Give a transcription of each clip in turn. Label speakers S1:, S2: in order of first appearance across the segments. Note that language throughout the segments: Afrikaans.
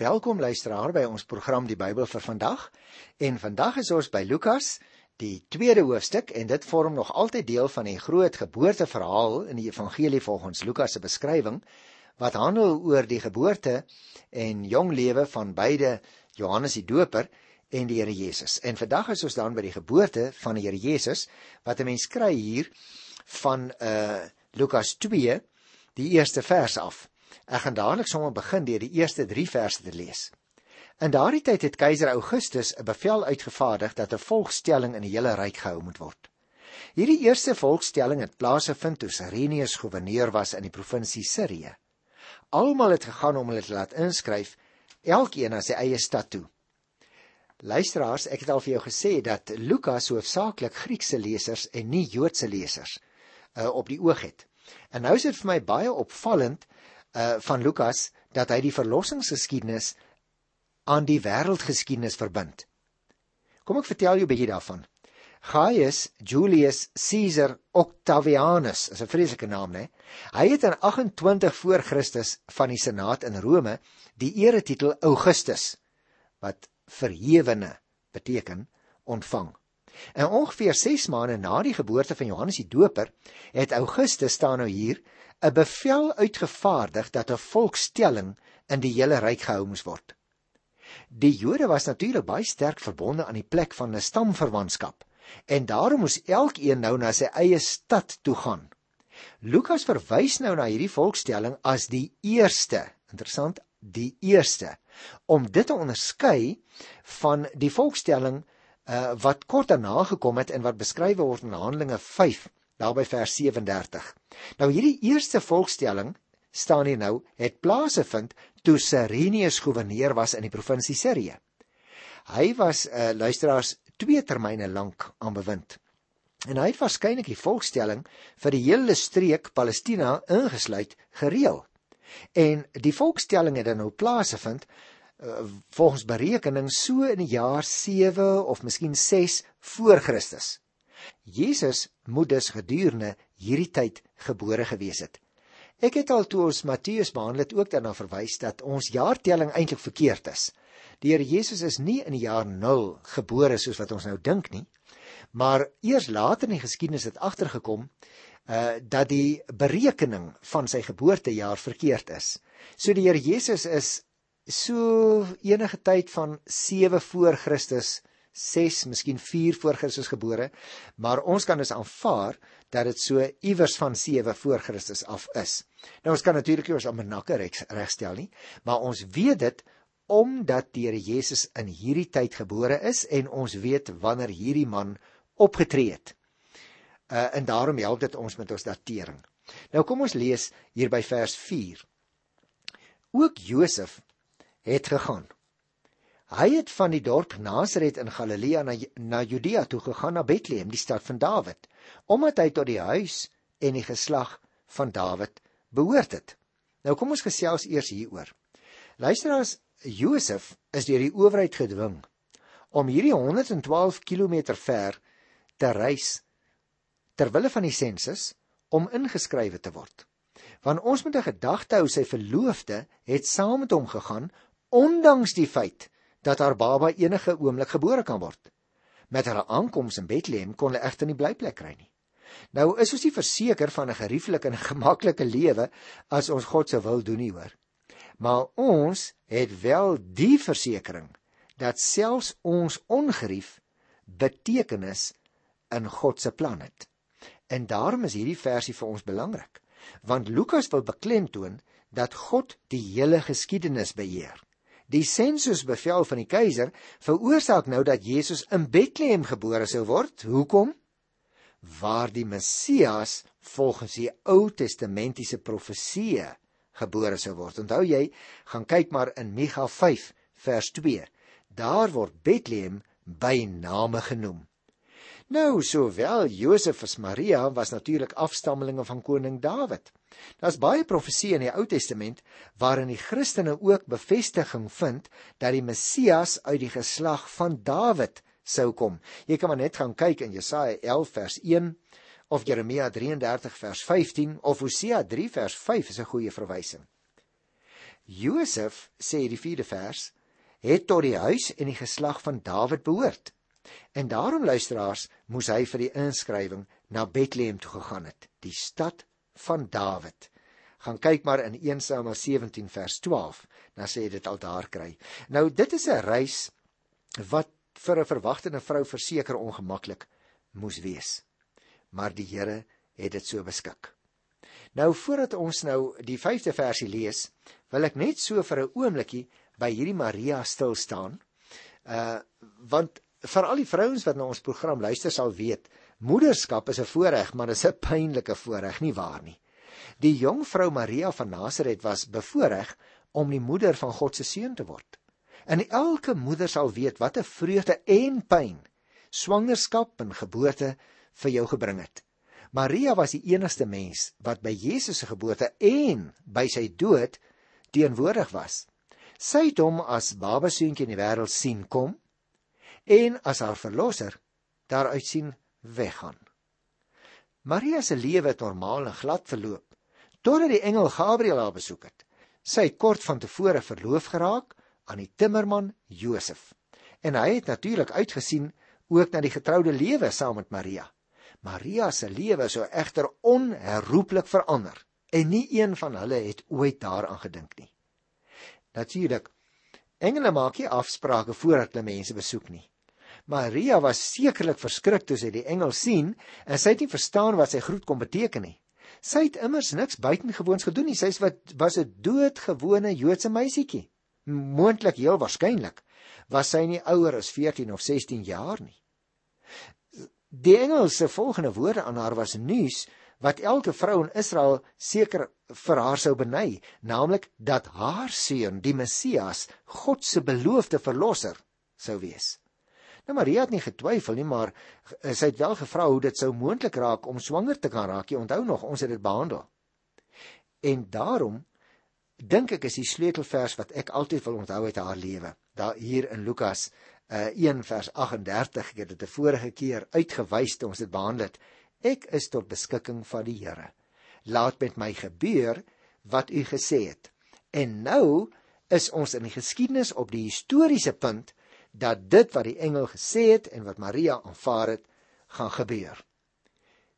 S1: Welkom luisteraar by ons program Die Bybel vir vandag. En vandag is ons by Lukas, die tweede hoofstuk en dit vorm nog altyd deel van die groot geboorteverhaal in die evangelie volgens Lukas se beskrywing wat handel oor die geboorte en jong lewe van beide Johannes die Doper en die Here Jesus. En vandag is ons dan by die geboorte van die Here Jesus wat 'n mens kry hier van uh Lukas 2 die eerste vers af. Ek gaan dadelik sommer begin deur die eerste 3 verse te lees. In daardie tyd het keiser Augustus 'n bevel uitgevaardig dat 'n volkstelling in die hele ryk gehou moet word. Hierdie eerste volkstelling het plaasgevind toe Sirenius goewerneur was in die provinsie Sirië. Almal het gegaan om hulle te laat inskryf, elkeen na sy eie stad toe. Luisteraars, ek het al vir jou gesê dat Lukas hoofsaaklik Griekse lesers en nie Joodse lesers uh, op die oog het. En nou is dit vir my baie opvallend uh van Lukas dat hy die verlossingsgeskiedenis aan die wêreldgeskiedenis verbind. Kom ek vertel jou 'n bietjie daarvan. Gaius Julius Caesar Octavianus, is 'n vreeslike naam, né? Hy het in 28 voor Christus van die Senaat in Rome die eretitel Augustus wat verhewene beteken ontvang. En ongeveer 6 maande na die geboorte van Johannes die Doper het Augustus staan nou hier 'n bevel uitgevaardig dat 'n volkstelling in die hele ryk gehou moes word. Die Jode was natuurlik baie sterk verbonde aan die plek van 'n stamverwantskap en daarom moes elkeen nou na sy eie stad toe gaan. Lukas verwys nou na hierdie volkstelling as die eerste, interessant, die eerste om dit te onderskei van die volkstelling uh, wat kort daarna gekom het en wat beskryf word in Handelinge daarby vers 37. Nou hierdie eerste volkstelling staan hier nou het plaasgevind toe Sirenius goewerneur was in die provinsie Sirië. Hy was 'n uh, eh, luisteraars twee termyne lank aan bewind. En hy het waarskynlik die volkstelling vir die hele streek Palestina ingesluit gereël. En die volkstelling het dan nou plaasgevind uh, volgens berekening so in die jaar 7 of miskien 6 voor Christus. Jesus moet dus gedurende hierdie tyd gebore gewees het. Ek het al toe ons Matteus behandel het ook daarna verwys dat ons jaartelling eintlik verkeerd is. Die Here Jesus is nie in die jaar 0 gebore soos wat ons nou dink nie, maar eers later in die geskiedenis het agtergekom uh dat die berekening van sy geboortejaar verkeerd is. So die Here Jesus is so enige tyd van 7 voor Christus 6, miskien 4 voor Christus gebore, maar ons kan dus aanvaar dat dit so iewers van 7 voor Christus af is. Nou ons kan natuurlik nie ons almanakke regstel nie, maar ons weet dit omdat die Here Jesus in hierdie tyd gebore is en ons weet wanneer hierdie man opgetree het. Uh en daarom help dit ons met ons datering. Nou kom ons lees hier by vers 4. Ook Josef het gegaan Hy het van die dorp Nasaret in Galilea na na Judea toe gegaan na Bethlehem, die stad van Dawid, omdat hy tot die huis en die geslag van Dawid behoort het. Nou kom ons gesels eers hieroor. Luisteraars, Josef is deur die owerheid gedwing om hierdie 112 km ver te reis ter wille van die sensus om ingeskrywe te word. Want ons moet 'n gedagte hou sy verloofde het saam met hom gegaan ondanks die feit dat haar baba enige oomblik gebore kan word. Met haar aankoms in Bethlehem kon hulle egter nie blyplek kry nie. Nou is ons nie verseker van 'n gerieflike en gemaklike lewe as ons God se wil doen nie hoor. Maar ons het wel die versekering dat selfs ons ongerief betekenis in God se plan het. En daarom is hierdie versie vir ons belangrik, want Lukas wil beklemtoon dat God die hele geskiedenis beheer. Die sensusbevel van die keiser veroorsaak nou dat Jesus in Bethlehem gebore sou word. Hoekom? Waar die Messias volgens die Ou Testamentiese profeseë gebore sou word. Onthou jy, gaan kyk maar in Micha 5 vers 2. Daar word Bethlehem by name genoem. Nou sowel Josef as Maria was natuurlik afstammelinge van koning Dawid. Daar's baie profeseë in die Ou Testament waarin die Christene ook bevestiging vind dat die Messias uit die geslag van Dawid sou kom. Jy kan maar net gaan kyk in Jesaja 11 vers 1 of Jeremia 33 vers 15 of Hosea 3 vers 5 is 'n goeie verwysing. Josef sê die 4de vers het tot die huis en die geslag van Dawid behoort. En daarom luisteraars moes hy vir die inskrywing na Bethlehem toe gegaan het, die stad van Dawid. Gaan kyk maar in 1 Samuel 17 vers 12, dan sê dit al daar kry. Nou dit is 'n reis wat vir 'n verwagtende vrou verseker ongemaklik moes wees. Maar die Here het dit so beskik. Nou voordat ons nou die 5de versie lees, wil ek net so vir 'n oombliekie by hierdie Maria stil staan. Uh want vir al die vrouens wat na ons program luister sal weet, moederskap is 'n voorreg, maar dit is 'n pynlike voorreg, nie waar nie? Die jong vrou Maria van Nasaret was bevoorreg om die moeder van God se seun te word. En elke moeder sal weet wat 'n vreugde en pyn swangerskap en geboorte vir jou gebring het. Maria was die enigste mens wat by Jesus se geboorte en by sy dood teenwoordig was. Sy het hom as babaseentjie in die wêreld sien kom en as haar verlosser daaruit sien weggaan. Maria se lewe het normaal en glad verloop totdat die engel Gabriël haar besoek het. Sy het kort van tevore verloof geraak aan die timmerman Josef en hy het natuurlik uitgesien ook na die getroude lewe saam met Maria. Maria se lewe sou egter onherroepelik verander en nie een van hulle het ooit daaraan gedink nie. Natuurlik engele maak nie afsprake voordat hulle mense besoek nie. Maria was sekerlik verskrik toe sy die engel sien en sy het nie verstaan wat sy groet kon beteken nie. Sy het immers niks buitengewoons gedoen nie. Sy was 'n doodgewone Joodse meisietjie. Moontlik heel waarskynlik was sy nie ouer as 14 of 16 jaar nie. Die engel se volgende woorde aan haar was nuus wat elke vrou in Israel seker vir haar sou beny, naamlik dat haar seun, die Messias, God se beloofde verlosser sou wees. Nou Maria het nie getwyfel nie, maar sy het wel gevra hoe dit sou moontlik raak om swanger te kan raak. Jy onthou nog, ons het dit behandel. En daarom dink ek is die sleutelvers wat ek altyd wil onthou uit haar lewe. Daar hier in Lukas uh, 1 vers 38, ek het dit 'n vorige keer uitgewys toe ons dit behandel het. Ek is tot beskikking van die Here. Laat met my gebeur wat u gesê het. En nou is ons in die geskiedenis op die historiese punt dat dit wat die engel gesê het en wat Maria aanvaar het, gaan gebeur.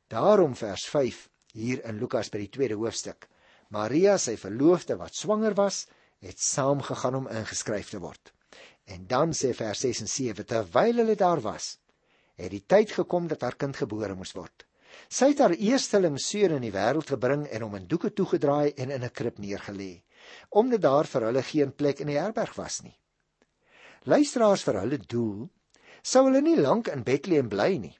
S1: Daarom vers 5 hier in Lukas by die tweede hoofstuk. Maria, sy verloofde wat swanger was, het saamgegaan om ingeskryf te word. En dan sê vers 6 en 7 terwyl hulle daar was, het die tyd gekom dat haar kind gebore moes word. Sy het haar eersteling seun in die wêreld gebring en hom in doeke toegedraai en in 'n krib neergelê, omdat daar vir hulle geen plek in die herberg was nie luisteraars vir hulle doel, sou hulle nie lank in Bethlehem bly nie.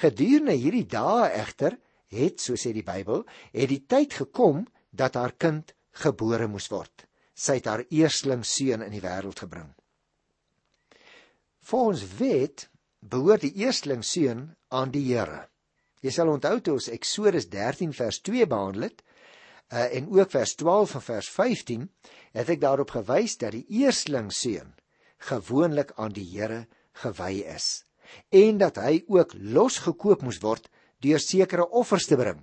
S1: Gedurende hierdie dae egter het, so sê die Bybel, het die tyd gekom dat haar kind gebore moes word. Sy het haar eersteling seun in die wêreld gebring. Volgens wet behoort die eersteling seun aan die Here. Jy sal onthou toe ons Eksodus 13 vers 2 behandel het, uh, en ook vers 12 en vers 15, het ek daarop gewys dat die eersteling seun gewoonlik aan die Here gewy is en dat hy ook losgekoop moes word deur sekere offers te bring.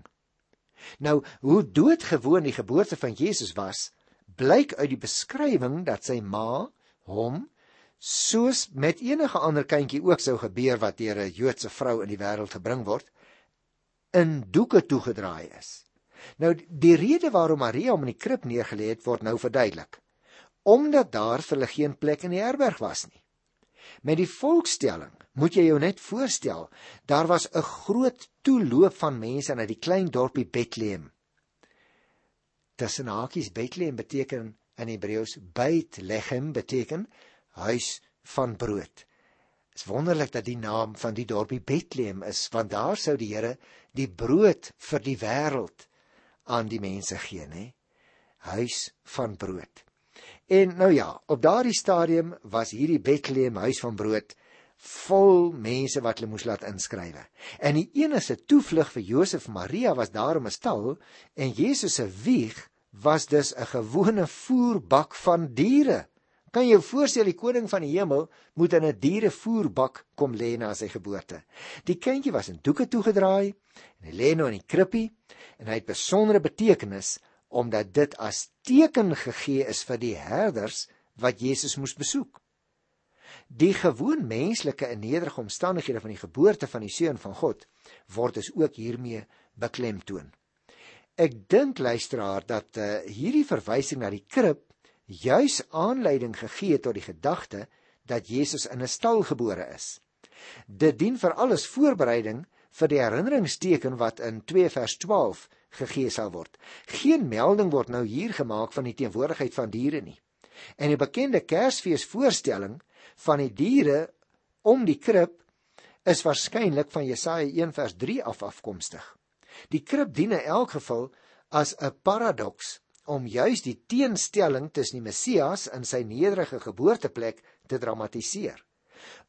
S1: Nou, hoe doodgewoon die geboorte van Jesus was, blyk uit die beskrywing dat sy ma hom soos met enige ander kindjie ook sou gebeur wat deur 'n Joodse vrou in die wêreld gebring word, in doeke toegedraai is. Nou die rede waarom Maria hom in die krib neergelê het word nou verduidelik omdat daar vir hulle geen plek in die herberg was nie. Met die volkstelling, moet jy jou net voorstel, daar was 'n groot toeloop van mense na die klein dorpie Bethlehem. Tussen hakies Bethlehem beteken in Hebreëus Bethlehem beteken huis van brood. Dit is wonderlik dat die naam van die dorpie Bethlehem is, want daar sou die Here die brood vir die wêreld aan die mense gee, nê? Huis van brood. En nou ja, op daardie stadium was hierdie Bethlehem huis van brood vol mense wat hulle moes laat inskrywe. En die enigste toevlug vir Josef Maria was daarom 'n stal en Jesus se wieg was dus 'n gewone voerbak van diere. Kan jy jou voorstel die koning van die hemel moet in 'n dierevoerbak kom lê na sy geboorte. Die kindjie was in doeke toegedraai en hy lê nou in die krippie en hy het besondere betekenis omdat dit as teken gegee is vir die herders wat Jesus moes besoek. Die gewoon menslike en nederige omstandighede van die geboorte van die seun van God word dus ook hiermee beklemtoon. Ek dink luisteraar dat uh, hierdie verwysing na die krib juis aanleiding gegee tot die gedagte dat Jesus in 'n stal gebore is. Dit dien vir alles voorbereiding vir die herinneringsteken wat in 2 vers 12 gegee sal word. Geen melding word nou hier gemaak van die teenwoordigheid van diere nie. En die bekende Kersfees voorstelling van die diere om die krib is waarskynlik van Jesaja 1 vers 3 af afkomstig. Die krib dien in elk geval as 'n paradoks om juis die teenstelling tussen die Messias en sy nederige geboorteplek te dramatiseer.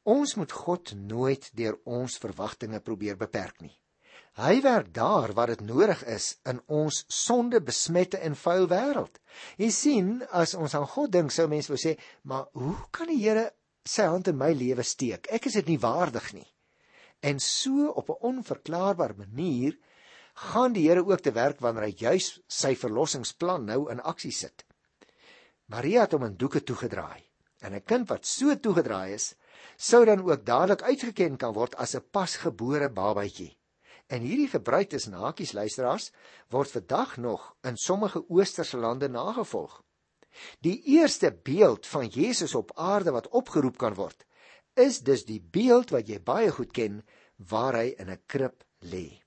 S1: Ons moet God nooit deur ons verwagtinge probeer beperk nie. Hy werk daar waar dit nodig is in ons sonde besmette en vuil wêreld. Jy sien, as ons aan God dink, sou mense wou sê, "Maar hoe kan die Here sy hand in my lewe steek? Ek is dit nie waardig nie." En so op 'n onverklaarbare manier gaan die Here ook te werk wanneer hy juis sy verlossingsplan nou in aksie sit. Maria het hom in doeke toegedraai. En 'n kind wat so toegedraai is, sou dan ook dadelik uitgeken kan word as 'n pasgebore babatjie. En hierdie gebruik tussen hakies luisteraars word vandag nog in sommige oosterse lande nagevolg. Die eerste beeld van Jesus op aarde wat opgeroep kan word, is dus die beeld wat jy baie goed ken waar hy in 'n krib lê.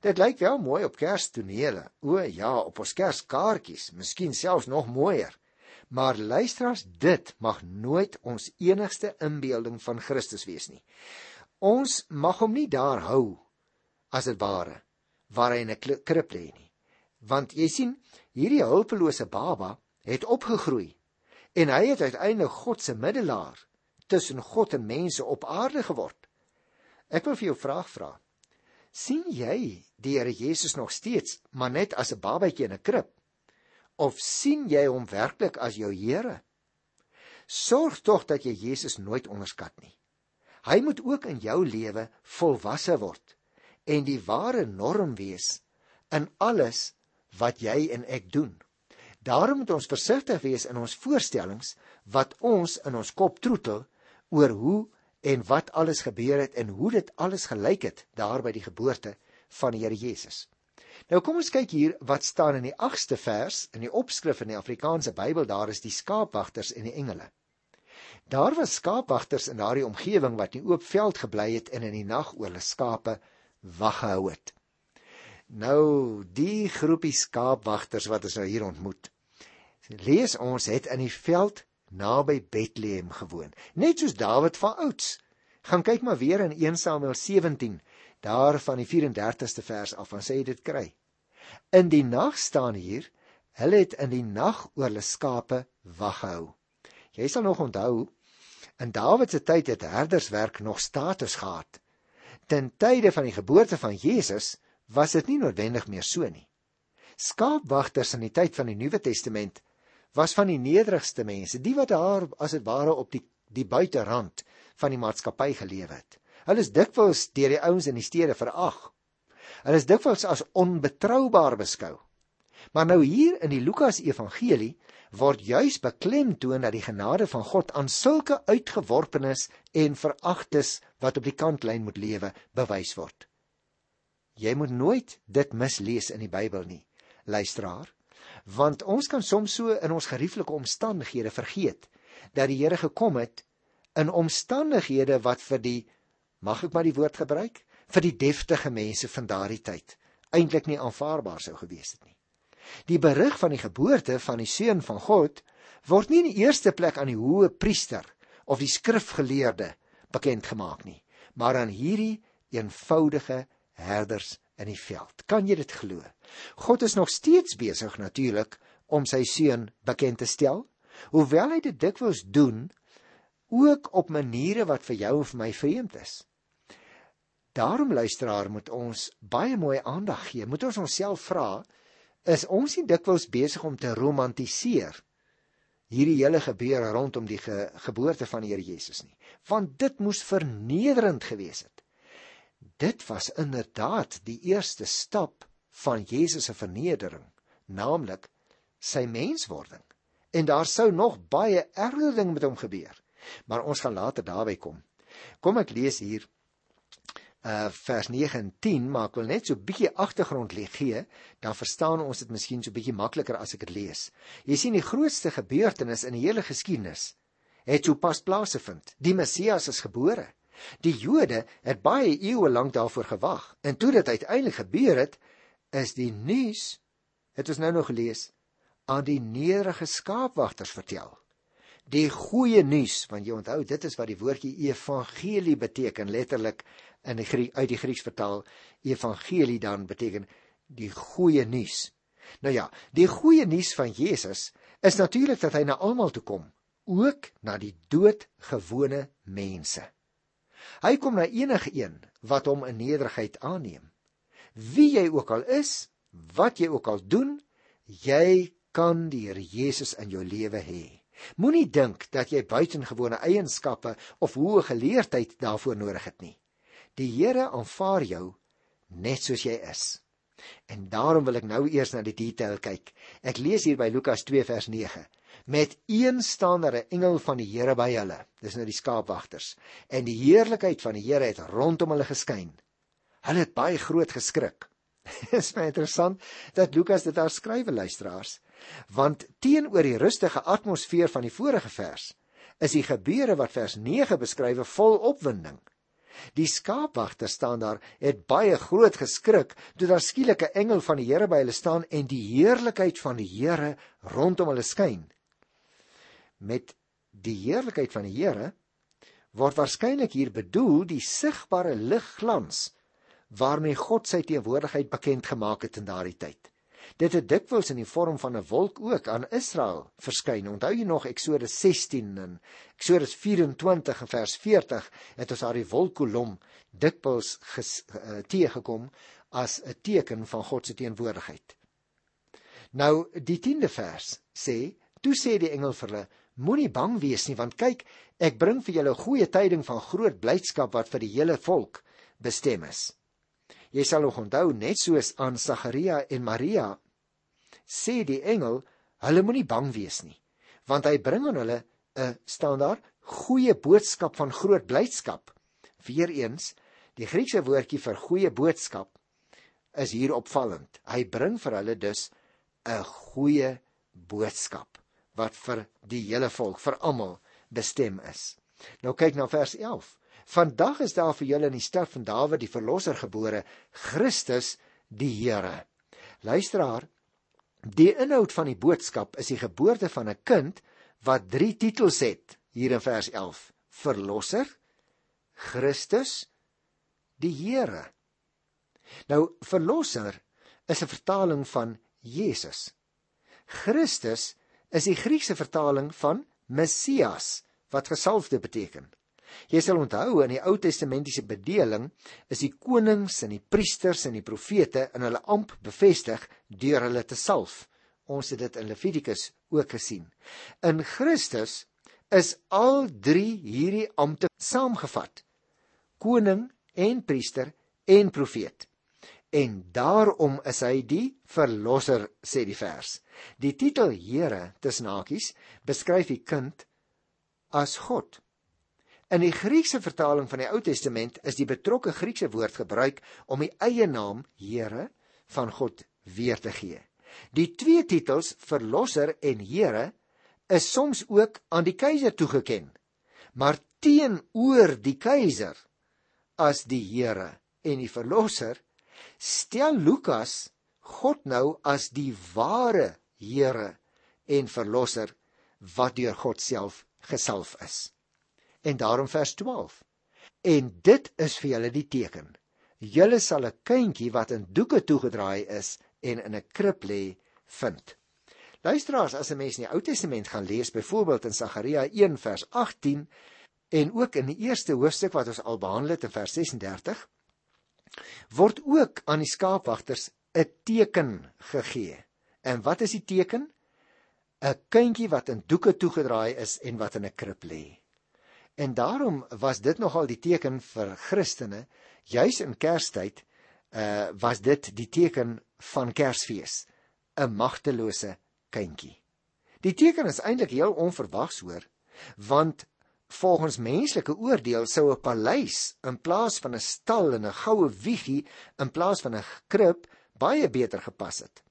S1: Dit lyk wel mooi op Kerstonele. O ja, op ons Kerskaartjies, miskien selfs nog mooier. Maar luisteraars, dit mag nooit ons enigste inbeelding van Christus wees nie. Ons mag hom nie daar hou as dit ware waar hy in 'n krib lê nie. Want jy sien, hierdie hulpelose baba het opgegroei en hy het uiteindelik God se middelaar tussen God en mense op aarde geword. Ek wil vir jou vraag vra. sien jy die Here Jesus nog steeds maar net as 'n babatjie in 'n krib? Of sien jy hom werklik as jou Here? Sorg tog dat jy Jesus nooit onderskat nie. Hy moet ook in jou lewe volwasse word en die ware norm wees in alles wat jy en ek doen. Daarom moet ons versigtig wees in ons voorstellings wat ons in ons kop troetel oor hoe en wat alles gebeur het en hoe dit alles gelyk het daar by die geboorte van die Here Jesus. Nou kom ons kyk hier wat staan in die 8ste vers in die opskrif in die Afrikaanse Bybel daar is die skaapwagters en die engele. Daar was skaapwagters in daardie omgewing wat in oop veld gebly het en in die nag oor hulle skape wag gehou het. Nou die groepie skaapwagters wat ons nou hier ontmoet. Lees ons het in die veld naby Bethlehem gewoon, net soos Dawid van ouds. Gaan kyk maar weer in 1 Samuel 17 daar van die 34ste vers af van sê dit kry. In die nag staan hier, hulle het in die nag oor hulle skape wag gehou. Jy sal nog onthou, in Dawid se tyd het herderswerk nog status gehad. Ten tye van die geboorte van Jesus was dit nie noodwendig meer so nie. Skaapwagters in die tyd van die Nuwe Testament was van die nederigste mense, die wat daar as dit ware op die die buiterand van die maatskappy gelewe het. Hulle is dikwels deur die ouens in die stede verag. Hulle is dikwels as onbetroubaar beskou. Maar nou hier in die Lukas Evangelie word juis beklemtoon dat die genade van God aan sulke uitgeworpenes en veragtes wat op die kantlyn moet lewe bewys word. Jy moet nooit dit mislees in die Bybel nie, luisteraar, want ons kan soms so in ons gerieflike omstandighede vergeet dat die Here gekom het in omstandighede wat vir die mag ek maar die woord gebruik vir die deftige mense van daardie tyd eintlik nie aanvaarbaar sou gewees het nie. Die berig van die geboorte van die seun van God word nie in die eerste plek aan die hoë priester of die skrifgeleerde bekend gemaak nie, maar aan hierdie eenvoudige herders in die veld. Kan jy dit glo? God is nog steeds besig natuurlik om sy seun bekend te stel, hoewel hy dit dikwels doen ook op maniere wat vir jou of my vreemd is. Daarom luisteraar moet ons baie mooi aandag gee. Moet ons onsself vra, is ons nie dikwels besig om te romantiseer hierdie hele gebeure rondom die ge geboorte van die Here Jesus nie? Want dit moes vernederend gewees het. Dit was inderdaad die eerste stap van Jesus se vernedering, naamlik sy menswording. En daar sou nog baie erger ding met hom gebeur. Maar ons gaan later daarby kom. Kom ek lees hier uh vers 9 en 10, maar ek wil net so 'n bietjie agtergrond gee, dan verstaan ons dit miskien so 'n bietjie makliker as ek dit lees. Jy sien die grootste gebeurtenis in die hele geskiedenis het sopas plaasgevind. Die Messias is gebore. Die Jode het baie eeue lank daarvoor gewag. En toe dit uiteindelik gebeur het, is die nuus het ons nou nog gelees aan die nederige skaapwagters vertel. Die goeie nuus, want jy onthou dit is wat die woordjie evangelie beteken letterlik in die Griek uit die Grieks vertaal evangelie dan beteken die goeie nuus. Nou ja, die goeie nuus van Jesus is natuurlik dat hy na almal toe kom, ook na die doodgewone mense. Hy kom na enige een wat hom in nederigheid aanneem. Wie jy ook al is, wat jy ook al doen, jy kan die Here Jesus in jou lewe hê. Moenie dink dat jy buitengewone eienskappe of hoë geleerdheid daarvoor nodig het nie. Die Here aanvaar jou net soos jy is. En daarom wil ek nou eers na die detail kyk. Ek lees hier by Lukas 2 vers 9. Met een staan daar 'n engel van die Here by hulle. Dis nou die skaapwagters. En die heerlikheid van die Here het rondom hulle geskyn. Hulle het baie groot geskrik. Dis my interessant dat Lukas dit daar skrywe luisteraars, want teenoor die rustige atmosfeer van die vorige vers is die gebeure wat vers 9 beskryf vol opwinding. Die skaapwagter staan daar, het baie groot geskrik toe daar skielik 'n engel van die Here by hulle staan en die heerlikheid van die Here rondom hulle skyn. Met die heerlikheid van die Here word waarskynlik hier bedoel die sigbare ligglans waarmee God sy teenwoordigheid bekend gemaak het in daardie tyd. Dit het dikwels in die vorm van 'n wolk ook aan Israel verskyn. Onthou jy nog Eksodus 16 en Eksodus 24 en vers 40 het ons daar die wolkkolom dikwels uh, teëgekom as 'n teken van God se teenwoordigheid. Nou die 10de vers sê, toe sê die engel vir hulle, moenie bang wees nie want kyk, ek bring vir julle 'n goeie tyding van groot blydskap wat vir die hele volk bestem is. Jy sal nog onthou net soos aan Sagaria en Maria sê die engel, hulle moenie bang wees nie, want hy bring aan hulle 'n staan daar goeie boodskap van groot blydskap. Weereens, die Griekse woordjie vir goeie boodskap is hier opvallend. Hy bring vir hulle dus 'n goeie boodskap wat vir die hele volk, vir almal bestem is. Nou kyk na vers 11. Vandag is daar vir julle in die stad van Dawid die verlosser gebore, Christus die Here. Luisteraar, Die inhoud van die boodskap is die geboorte van 'n kind wat drie titels het hier in vers 11: Verlosser, Christus, die Here. Nou verlosser is 'n vertaling van Jesus. Christus is die Griekse vertaling van Messias wat gesalfde beteken. Jy sal onthou in die Ou Testamentiese bedeling is die konings en die priesters en die profete in hulle amp bevestig deur hulle te salf. Ons het dit in Levitikus ook gesien. In Christus is al drie hierdie ampte saamgevat. Koning en priester en profeet. En daarom is hy die verlosser sê die vers. Die titel Here tussen hakies beskryf die kind as God. In die Griekse vertaling van die Ou Testament is die betrokke Griekse woord gebruik om die eie naam Here van God weer te gee. Die twee titels Verlosser en Here is soms ook aan die keiser toegeken, maar teenoor die keiser as die Here en die Verlosser stel Lukas God nou as die ware Here en Verlosser wat deur God self gesalf is en daarom vers 12. En dit is vir julle die teken. Julle sal 'n kindjie wat in doeke toegedraai is en in 'n krib lê vind. Luisteraars, as 'n mens in die Ou Testament gaan lees, byvoorbeeld in Sagaria 1 vers 18 en ook in die eerste hoofstuk wat ons al behandel het in vers 36, word ook aan die skaapwagters 'n teken gegee. En wat is die teken? 'n Kindjie wat in doeke toegedraai is en wat in 'n krib lê. En daarom was dit nogal die teken vir Christene, juis in Kerstyd, uh was dit die teken van Kersfees, 'n magtelose kindjie. Die teken is eintlik heel onverwags hoor, want volgens menslike oordeel sou 'n paleis in plaas van 'n stal en 'n goue wiegie in plaas van 'n krib baie beter gepas het.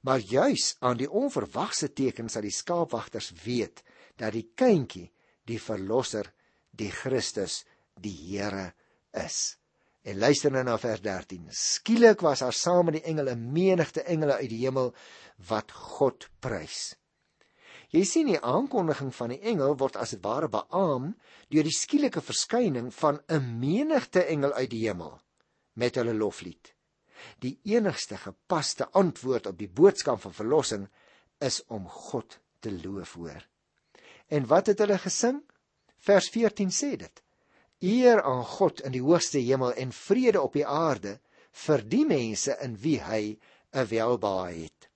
S1: Maar juis aan die onverwagse tekens dat die skaapwagters weet dat die kindjie die verlosser, die Christus, die Here is. En luister nou na vers 13. Skielik was daar saam met die engele 'n menigte engele uit die hemel wat God prys. Jy sien die aankondiging van die engel word as dit ware beamoen deur die skielike verskyning van 'n menigte engel uit die hemel met hulle loflied. Die enigste gepaste antwoord op die boodskap van verlossing is om God te loof hoor. En wat het hulle gesing? Vers 14 sê dit: Eer aan God in die hoogste hemel en vrede op die aarde vir die mense in wie hy 'n welbehae het.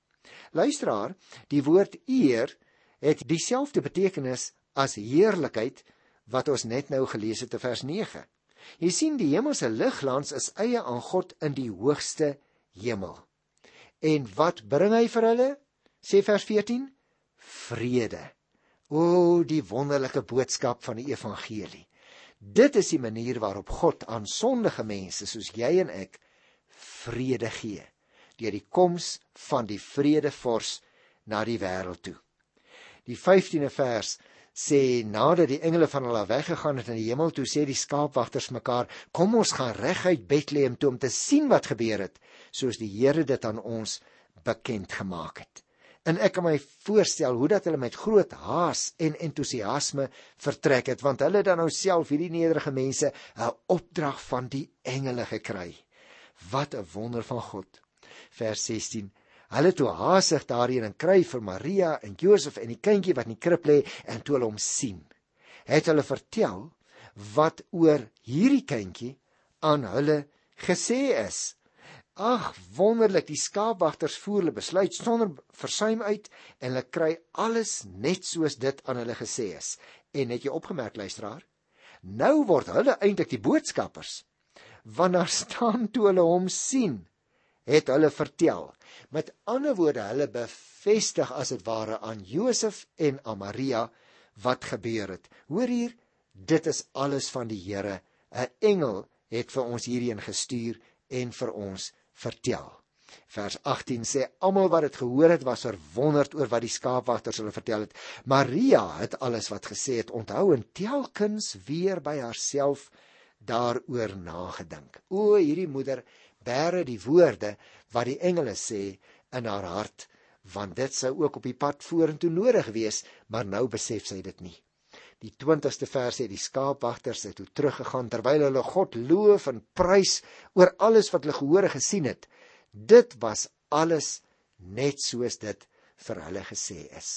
S1: Luisteraar, die woord eer het dieselfde betekenis as heerlikheid wat ons net nou gelees het in vers 9. Jy sien die hemelse ligglans is eie aan God in die hoogste hemel. En wat bring hy vir hulle? Sê vers 14: Vrede. O, die wonderlike boodskap van die evangelie. Dit is die manier waarop God aan sondige mense soos jy en ek vrede gee deur die koms van die vredevors na die wêreld toe. Die 15de vers sê nadat die engele van hulle weggegaan het in die hemel toe sê die skaapwagters mekaar kom ons gaan reguit Bethlehem toe om te sien wat gebeur het soos die Here dit aan ons bekend gemaak het. En ek kan my voorstel hoe dat hulle met groot haas en entoesiasme vertrek het want hulle dan nou self hierdie nederige mense 'n opdrag van die engele gekry. Wat 'n wonder van God. Vers 16. Hulle toe haasig daarheen en kry vir Maria en Josef en die kindjie wat in die krib lê en toe hulle hom sien. Het hulle vertel wat oor hierdie kindjie aan hulle gesê is. Ag, wonderlik, die skaapwagters voer hulle besluit sonder versuim uit en hulle kry alles net soos dit aan hulle gesê is. En het jy opgemerk luisteraar? Nou word hulle eintlik die boodskappers. Want daar staan toe hulle hom sien, het hulle vertel. Met ander woorde, hulle bevestig as dit ware aan Josef en aan Maria wat gebeur het. Hoor hier, dit is alles van die Here. 'n Engel het vir ons hierheen gestuur en vir ons vertel. Vers 18 sê almal wat dit gehoor het was verwonderd oor wat die skaapwagters hulle vertel het. Maria het alles wat gesê het onthou en telkens weer by haarself daaroor nagedink. O hierdie moeder bære die woorde wat die engele sê in haar hart want dit sou ook op die pad vorentoe nodig wees, maar nou besef sy dit nie. Die 20ste vers sê die skaapwagters het toe teruggegaan terwyl hulle God loof en prys oor alles wat hulle gehoor en gesien het. Dit was alles net soos dit vir hulle gesê is.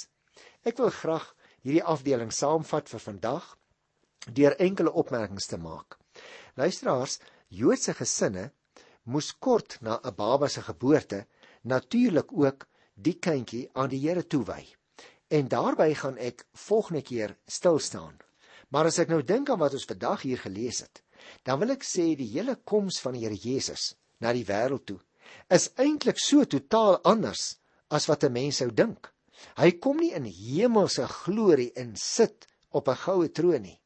S1: Ek wil graag hierdie afdeling saamvat vir vandag deur enkele opmerkings te maak. Luisteraars, Joodse gesinne moes kort na 'n baba se geboorte natuurlik ook die kindjie aan die Here toewy. En daarby gaan ek volgende keer stil staan. Maar as ek nou dink aan wat ons vandag hier gelees het, dan wil ek sê die hele koms van die Here Jesus na die wêreld toe is eintlik so totaal anders as wat 'n mens sou dink. Hy kom nie in hemelse glorie en sit op 'n goue troon nie.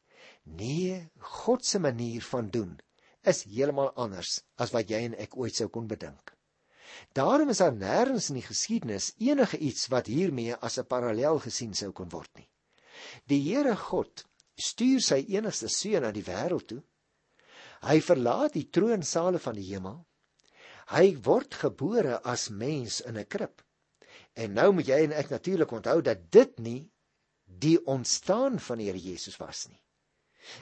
S1: Nee, God se manier van doen is heeltemal anders as wat jy en ek ooit sou kon bedink. Daarom is daar nêrens in die geskiedenis enige iets wat hiermee as 'n parallel gesien sou kon word nie. Die Here God stuur sy enigste seun na die wêreld toe. Hy verlaat die troonsale van die hemel. Hy word gebore as mens in 'n krib. En nou moet jy en ek natuurlik onthou dat dit nie die ontstaan van die Here Jesus was nie.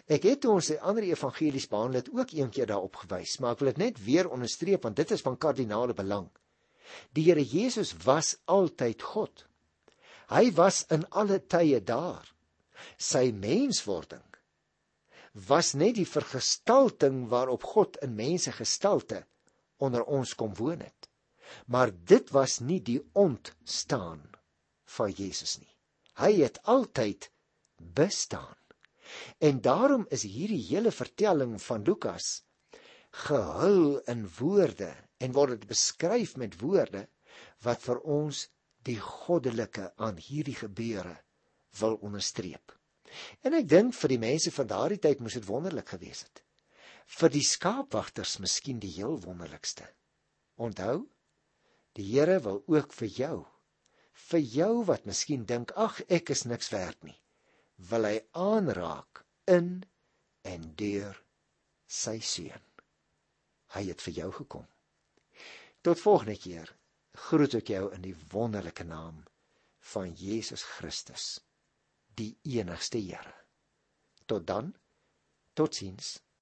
S1: Ek het toe ons die ander evangelies behandel het ook eendag daarop gewys, maar ek wil dit net weer onderstreep want dit is van kardinale belang. Die Here Jesus was altyd God. Hy was in alle tye daar. Sy menswording was net die vergestalting waarop God in mense gestalte onder ons kom woon het. Maar dit was nie die ontstaan van Jesus nie. Hy het altyd bestaan. En daarom is hierdie hele vertelling van Lukas gehul in woorde en word dit beskryf met woorde wat vir ons die goddelike aan hierdie gebeure wil onderstreep. En ek dink vir die mense van daardie tyd moes dit wonderlik gewees het. Vir die skaapwagters miskien die heel wonderlikste. Onthou, die Here wil ook vir jou, vir jou wat miskien dink, ag ek is niks werd nie, wil hy aanraak in en deur sy seun. Hy het vir jou gekom. Tot volgende keer groet ek jou in die wonderlike naam van Jesus Christus, die enigste Here. Tot dan. Totsiens.